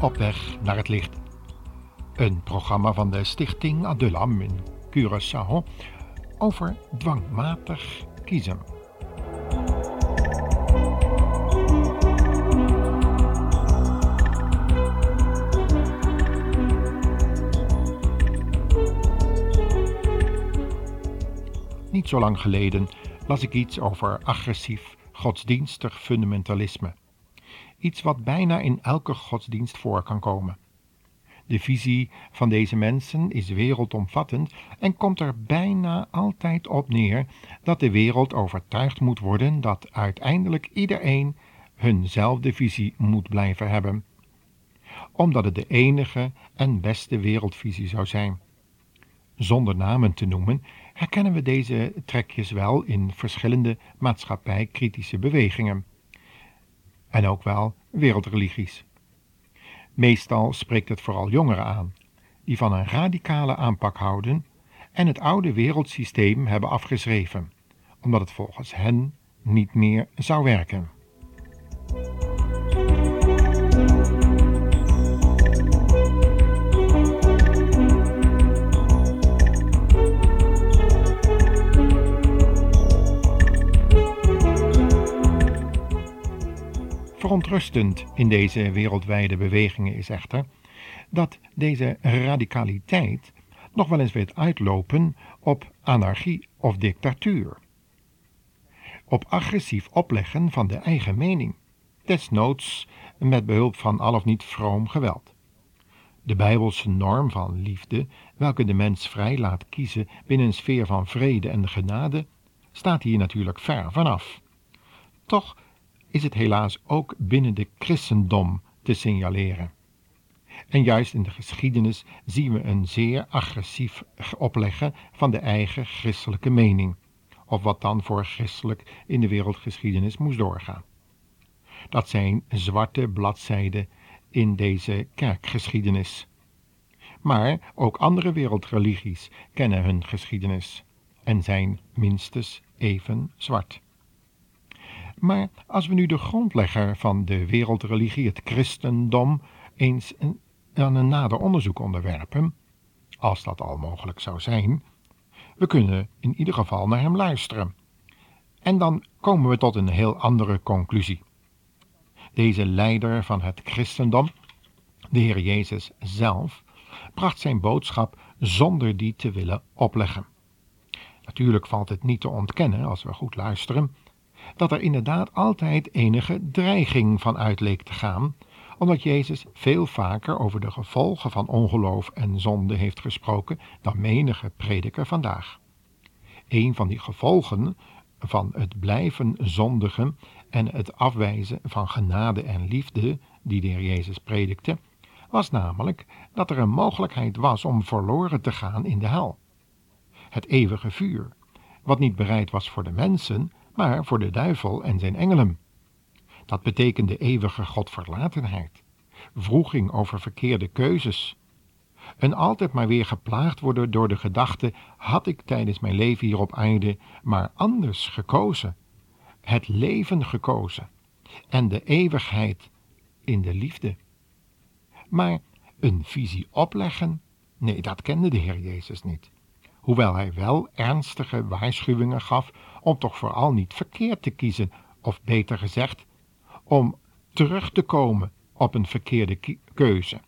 Op weg naar het licht. Een programma van de Stichting Adulam in Curaçao over dwangmatig kiezen. Niet zo lang geleden las ik iets over agressief godsdienstig fundamentalisme. Iets wat bijna in elke godsdienst voor kan komen. De visie van deze mensen is wereldomvattend en komt er bijna altijd op neer dat de wereld overtuigd moet worden dat uiteindelijk iedereen hunzelfde visie moet blijven hebben, omdat het de enige en beste wereldvisie zou zijn. Zonder namen te noemen, herkennen we deze trekjes wel in verschillende maatschappijkritische bewegingen en ook wel wereldreligies. Meestal spreekt het vooral jongeren aan, die van een radicale aanpak houden en het oude wereldsysteem hebben afgeschreven, omdat het volgens hen niet meer zou werken. Verontrustend in deze wereldwijde bewegingen is echter dat deze radicaliteit nog wel eens weet uitlopen op anarchie of dictatuur. Op agressief opleggen van de eigen mening, desnoods met behulp van al of niet vroom geweld. De bijbelse norm van liefde, welke de mens vrij laat kiezen binnen een sfeer van vrede en genade, staat hier natuurlijk ver vanaf. Toch is het helaas ook binnen de christendom te signaleren. En juist in de geschiedenis zien we een zeer agressief opleggen van de eigen christelijke mening, of wat dan voor christelijk in de wereldgeschiedenis moest doorgaan. Dat zijn zwarte bladzijden in deze kerkgeschiedenis. Maar ook andere wereldreligies kennen hun geschiedenis en zijn minstens even zwart. Maar als we nu de grondlegger van de wereldreligie, het christendom, eens een, aan een nader onderzoek onderwerpen, als dat al mogelijk zou zijn, we kunnen in ieder geval naar hem luisteren. En dan komen we tot een heel andere conclusie. Deze leider van het christendom, de Heer Jezus zelf, bracht zijn boodschap zonder die te willen opleggen. Natuurlijk valt het niet te ontkennen, als we goed luisteren, dat er inderdaad altijd enige dreiging van uit leek te gaan, omdat Jezus veel vaker over de gevolgen van ongeloof en zonde heeft gesproken dan menige prediker vandaag. Een van die gevolgen van het blijven zondigen en het afwijzen van genade en liefde die de Heer Jezus predikte, was namelijk dat er een mogelijkheid was om verloren te gaan in de hel. Het eeuwige vuur, wat niet bereid was voor de mensen, maar voor de duivel en zijn engelen. Dat betekende eeuwige godverlatenheid, vroeging over verkeerde keuzes, en altijd maar weer geplaagd worden door de gedachte: had ik tijdens mijn leven hier op aarde maar anders gekozen, het leven gekozen en de eeuwigheid in de liefde. Maar een visie opleggen, nee, dat kende de Heer Jezus niet hoewel hij wel ernstige waarschuwingen gaf om toch vooral niet verkeerd te kiezen, of beter gezegd, om terug te komen op een verkeerde keuze.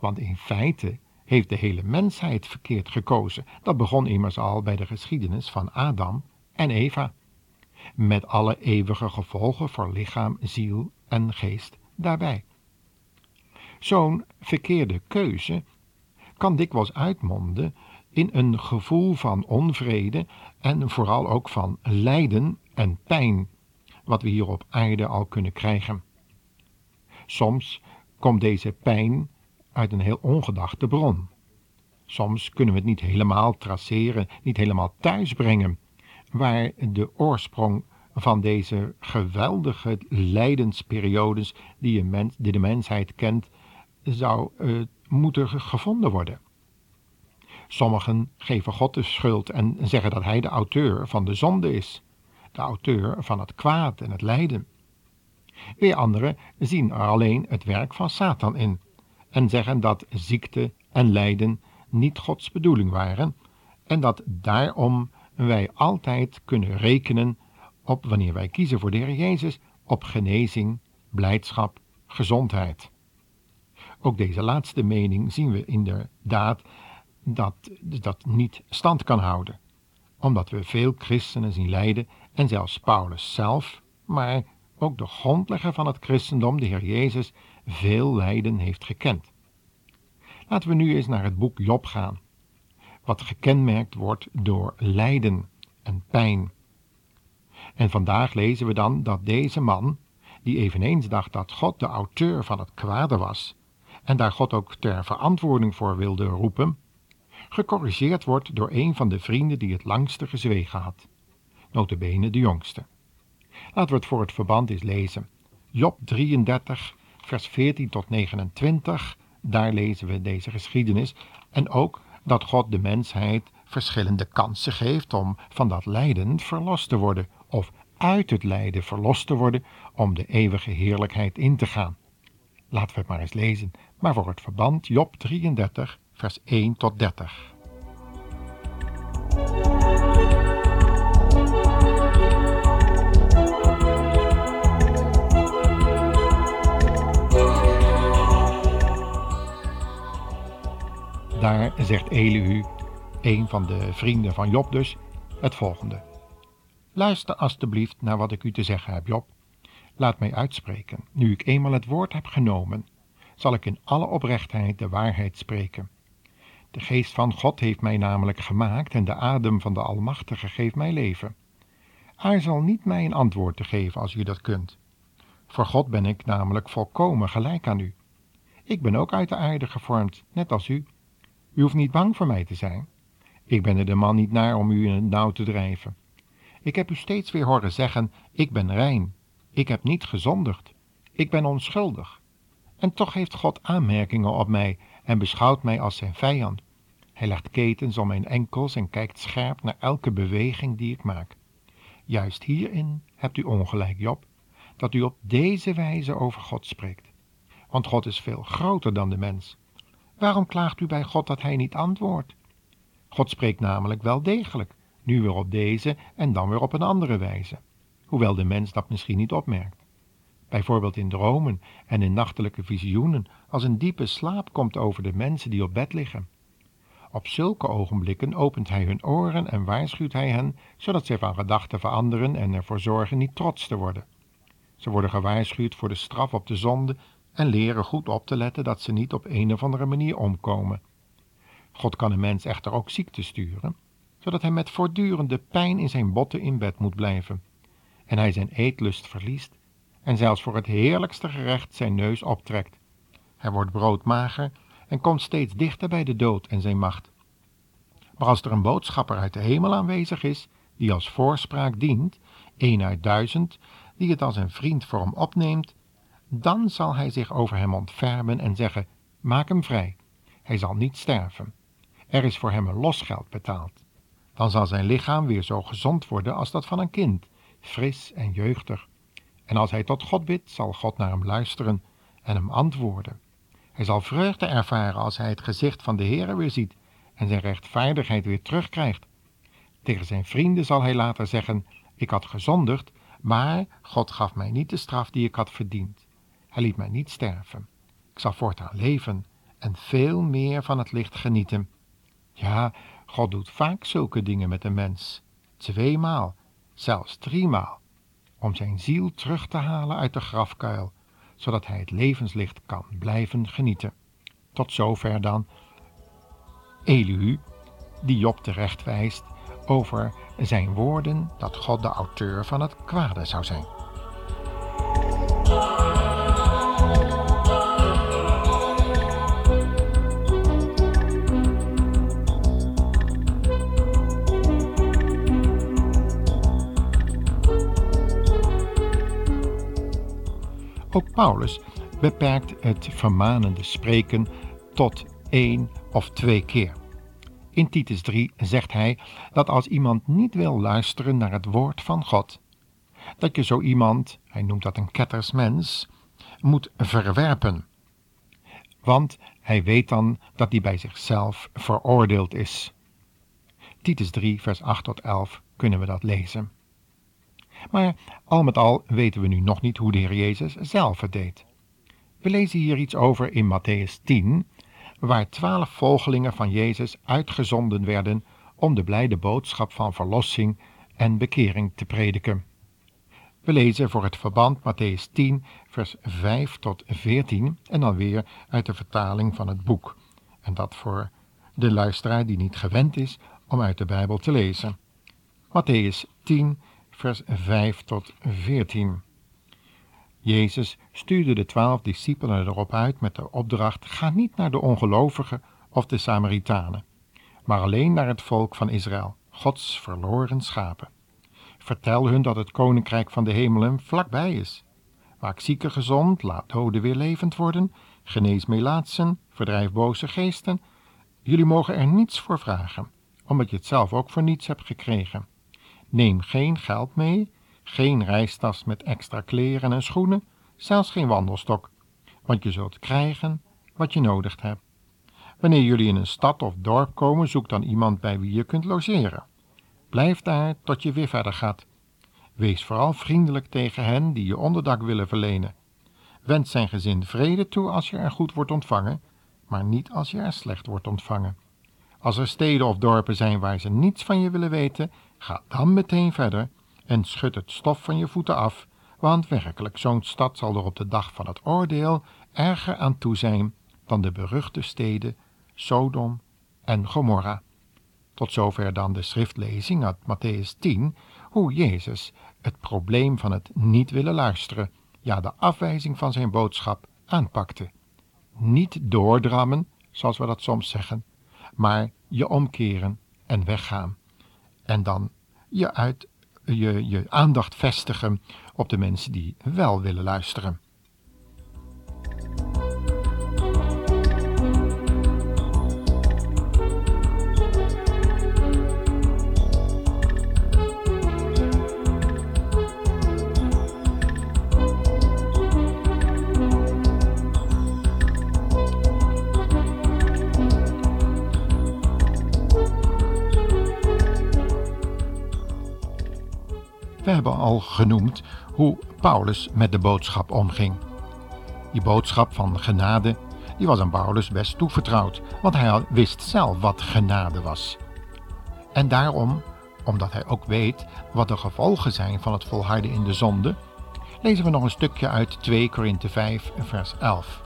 Want in feite heeft de hele mensheid verkeerd gekozen. Dat begon immers al bij de geschiedenis van Adam en Eva, met alle eeuwige gevolgen voor lichaam, ziel en geest daarbij. Zo'n verkeerde keuze kan dikwijls uitmonden in een gevoel van onvrede en vooral ook van lijden en pijn, wat we hier op aarde al kunnen krijgen. Soms komt deze pijn uit een heel ongedachte bron. Soms kunnen we het niet helemaal traceren, niet helemaal thuisbrengen, waar de oorsprong van deze geweldige lijdensperiodes die, een mens, die de mensheid kent, zou uh, moeten gevonden worden. Sommigen geven God de schuld en zeggen dat Hij de auteur van de zonde is, de auteur van het kwaad en het lijden. Weer anderen zien er alleen het werk van Satan in en zeggen dat ziekte en lijden niet Gods bedoeling waren en dat daarom wij altijd kunnen rekenen op, wanneer wij kiezen voor de Heer Jezus, op genezing, blijdschap, gezondheid. Ook deze laatste mening zien we inderdaad dat dat niet stand kan houden, omdat we veel christenen zien lijden en zelfs Paulus zelf, maar ook de grondlegger van het christendom, de Heer Jezus, veel lijden heeft gekend. Laten we nu eens naar het boek Job gaan, wat gekenmerkt wordt door lijden en pijn. En vandaag lezen we dan dat deze man, die eveneens dacht dat God de auteur van het kwade was, en daar God ook ter verantwoording voor wilde roepen, gecorrigeerd wordt door een van de vrienden die het langste gezwegen had, notabene de jongste. Laten we het voor het verband eens lezen. Job 33, vers 14 tot 29, daar lezen we deze geschiedenis en ook dat God de mensheid verschillende kansen geeft om van dat lijden verlost te worden of uit het lijden verlost te worden om de eeuwige heerlijkheid in te gaan. Laten we het maar eens lezen, maar voor het verband Job 33, vers 1 tot 30. Daar zegt Elihu, een van de vrienden van Job dus, het volgende. Luister alstublieft naar wat ik u te zeggen heb, Job. Laat mij uitspreken. Nu ik eenmaal het woord heb genomen, zal ik in alle oprechtheid de waarheid spreken. De geest van God heeft mij namelijk gemaakt en de adem van de Almachtige geeft mij leven. Aarzel niet mij een antwoord te geven als u dat kunt. Voor God ben ik namelijk volkomen gelijk aan u. Ik ben ook uit de aarde gevormd, net als u. U hoeft niet bang voor mij te zijn. Ik ben er de man niet naar om u in het nauw te drijven. Ik heb u steeds weer horen zeggen: Ik ben rein. Ik heb niet gezondigd. Ik ben onschuldig. En toch heeft God aanmerkingen op mij en beschouwt mij als zijn vijand. Hij legt ketens om mijn enkels en kijkt scherp naar elke beweging die ik maak. Juist hierin hebt u ongelijk, Job, dat u op deze wijze over God spreekt. Want God is veel groter dan de mens. Waarom klaagt u bij God dat hij niet antwoordt? God spreekt namelijk wel degelijk, nu weer op deze en dan weer op een andere wijze, hoewel de mens dat misschien niet opmerkt. Bijvoorbeeld in dromen en in nachtelijke visioenen, als een diepe slaap komt over de mensen die op bed liggen. Op zulke ogenblikken opent hij hun oren en waarschuwt hij hen, zodat zij van gedachten veranderen en ervoor zorgen niet trots te worden. Ze worden gewaarschuwd voor de straf op de zonde en leren goed op te letten dat ze niet op een of andere manier omkomen. God kan een mens echter ook ziekte sturen, zodat hij met voortdurende pijn in zijn botten in bed moet blijven, en hij zijn eetlust verliest en zelfs voor het heerlijkste gerecht zijn neus optrekt. Hij wordt broodmager en komt steeds dichter bij de dood en zijn macht. Maar als er een boodschapper uit de hemel aanwezig is, die als voorspraak dient, een uit duizend, die het als een vriend voor hem opneemt dan zal hij zich over hem ontfermen en zeggen: Maak hem vrij. Hij zal niet sterven. Er is voor hem een losgeld betaald. Dan zal zijn lichaam weer zo gezond worden als dat van een kind, fris en jeugdig. En als hij tot God bidt, zal God naar hem luisteren en hem antwoorden. Hij zal vreugde ervaren als hij het gezicht van de Heere weer ziet en zijn rechtvaardigheid weer terugkrijgt. Tegen zijn vrienden zal hij later zeggen: Ik had gezondigd, maar God gaf mij niet de straf die ik had verdiend. Hij liet mij niet sterven. Ik zal voortaan leven en veel meer van het licht genieten. Ja, God doet vaak zulke dingen met een mens. Tweemaal, zelfs driemaal, om zijn ziel terug te halen uit de grafkuil, zodat hij het levenslicht kan blijven genieten. Tot zover dan Elihu, die Job terecht wijst over zijn woorden dat God de auteur van het kwade zou zijn. Paulus beperkt het vermanende spreken tot één of twee keer. In Titus 3 zegt hij dat als iemand niet wil luisteren naar het woord van God, dat je zo iemand, hij noemt dat een kettersmens, moet verwerpen. want hij weet dan dat hij bij zichzelf veroordeeld is. Titus 3, vers 8 tot 11 kunnen we dat lezen. Maar al met al weten we nu nog niet hoe de Heer Jezus zelf het deed. We lezen hier iets over in Matthäus 10, waar twaalf volgelingen van Jezus uitgezonden werden om de blijde boodschap van verlossing en bekering te prediken. We lezen voor het verband Matthäus 10, vers 5 tot 14 en dan weer uit de vertaling van het boek. En dat voor de luisteraar die niet gewend is om uit de Bijbel te lezen. Matthäus 10, vers 5 tot 14. Jezus stuurde de twaalf discipelen erop uit met de opdracht: ga niet naar de ongelovigen of de Samaritanen, maar alleen naar het volk van Israël, Gods verloren schapen. Vertel hun dat het koninkrijk van de hemelen vlakbij is. Maak zieken gezond, laat doden weer levend worden, genees melaatsen, verdrijf boze geesten. Jullie mogen er niets voor vragen, omdat je het zelf ook voor niets hebt gekregen. Neem geen geld mee, geen reistas met extra kleren en schoenen, zelfs geen wandelstok, want je zult krijgen wat je nodig hebt. Wanneer jullie in een stad of dorp komen, zoek dan iemand bij wie je kunt logeren. Blijf daar tot je weer verder gaat. Wees vooral vriendelijk tegen hen die je onderdak willen verlenen. Wend zijn gezin vrede toe als je er goed wordt ontvangen, maar niet als je er slecht wordt ontvangen. Als er steden of dorpen zijn waar ze niets van je willen weten, ga dan meteen verder en schud het stof van je voeten af, want werkelijk zo'n stad zal er op de dag van het oordeel erger aan toe zijn dan de beruchte steden Sodom en Gomorra. Tot zover dan de schriftlezing uit Matthäus 10, hoe Jezus het probleem van het niet willen luisteren, ja de afwijzing van zijn boodschap, aanpakte. Niet doordrammen, zoals we dat soms zeggen, maar je omkeren en weggaan. En dan je, uit, je, je aandacht vestigen op de mensen die wel willen luisteren. We hebben al genoemd hoe Paulus met de boodschap omging. Die boodschap van genade, die was aan Paulus best toevertrouwd, want hij wist zelf wat genade was. En daarom, omdat hij ook weet wat de gevolgen zijn van het volharden in de zonde, lezen we nog een stukje uit 2 Korinthe 5, vers 11.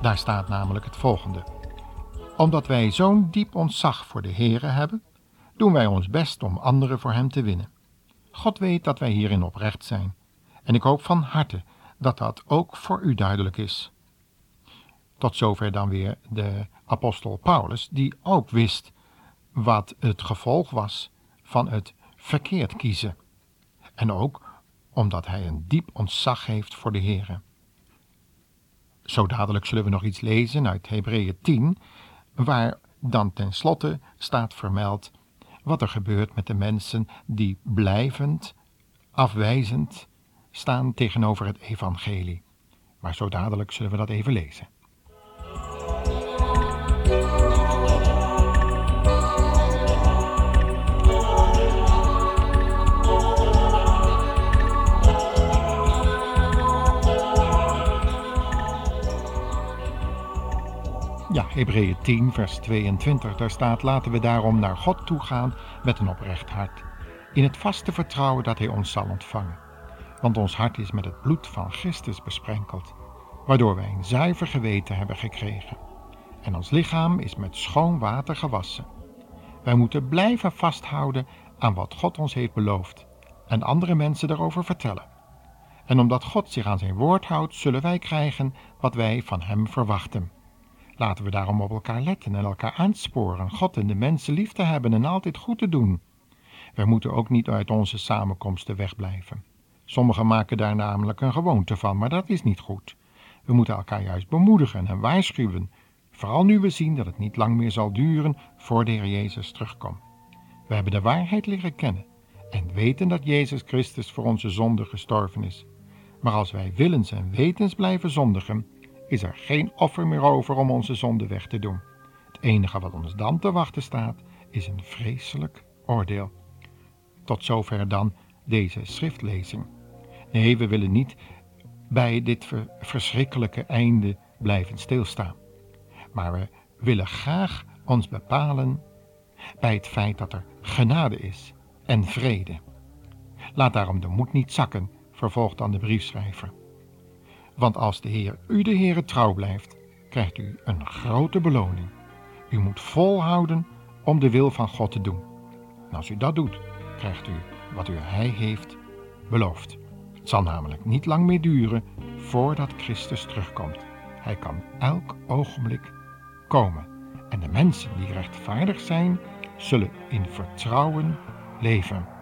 Daar staat namelijk het volgende. Omdat wij zo'n diep ontzag voor de Here hebben, doen wij ons best om anderen voor Hem te winnen. God weet dat wij hierin oprecht zijn. En ik hoop van harte dat dat ook voor u duidelijk is. Tot zover dan weer de apostel Paulus, die ook wist wat het gevolg was van het verkeerd kiezen. En ook omdat hij een diep ontzag heeft voor de Heer. Zo dadelijk zullen we nog iets lezen uit Hebreeën 10, waar dan tenslotte staat vermeld wat er gebeurt met de mensen die blijvend, afwijzend staan tegenover het evangelie. Maar zo dadelijk zullen we dat even lezen. Ja, Hebreeën 10, vers 22, daar staat: Laten we daarom naar God toe gaan met een oprecht hart, in het vaste vertrouwen dat Hij ons zal ontvangen. Want ons hart is met het bloed van Christus besprenkeld, waardoor wij een zuiver geweten hebben gekregen. En ons lichaam is met schoon water gewassen. Wij moeten blijven vasthouden aan wat God ons heeft beloofd en andere mensen daarover vertellen. En omdat God zich aan zijn woord houdt, zullen wij krijgen wat wij van Hem verwachten. Laten we daarom op elkaar letten en elkaar aansporen, God en de mensen lief te hebben en altijd goed te doen. Wij moeten ook niet uit onze samenkomsten wegblijven. Sommigen maken daar namelijk een gewoonte van, maar dat is niet goed. We moeten elkaar juist bemoedigen en waarschuwen, vooral nu we zien dat het niet lang meer zal duren voor de Heer Jezus terugkomt. We hebben de waarheid leren kennen en weten dat Jezus Christus voor onze zonde gestorven is. Maar als wij willens en wetens blijven zondigen, is er geen offer meer over om onze zonde weg te doen. Het enige wat ons dan te wachten staat, is een vreselijk oordeel. Tot zover dan deze schriftlezing. Nee, we willen niet bij dit verschrikkelijke einde blijven stilstaan. Maar we willen graag ons bepalen bij het feit dat er genade is en vrede. Laat daarom de moed niet zakken, vervolgt dan de briefschrijver. Want als de Heer u de Heere trouw blijft, krijgt u een grote beloning. U moet volhouden om de wil van God te doen. En als u dat doet, krijgt u wat u Hij heeft beloofd. Het zal namelijk niet lang meer duren voordat Christus terugkomt. Hij kan elk ogenblik komen. En de mensen die rechtvaardig zijn, zullen in vertrouwen leven.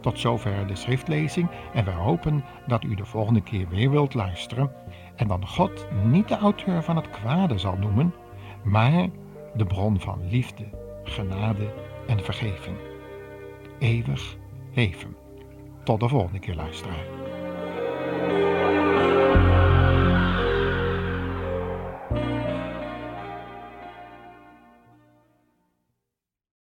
Tot zover de schriftlezing en we hopen dat u de volgende keer weer wilt luisteren en dan God niet de auteur van het kwade zal noemen, maar de bron van liefde, genade en vergeving. Eeuwig leven. Tot de volgende keer luisteraar.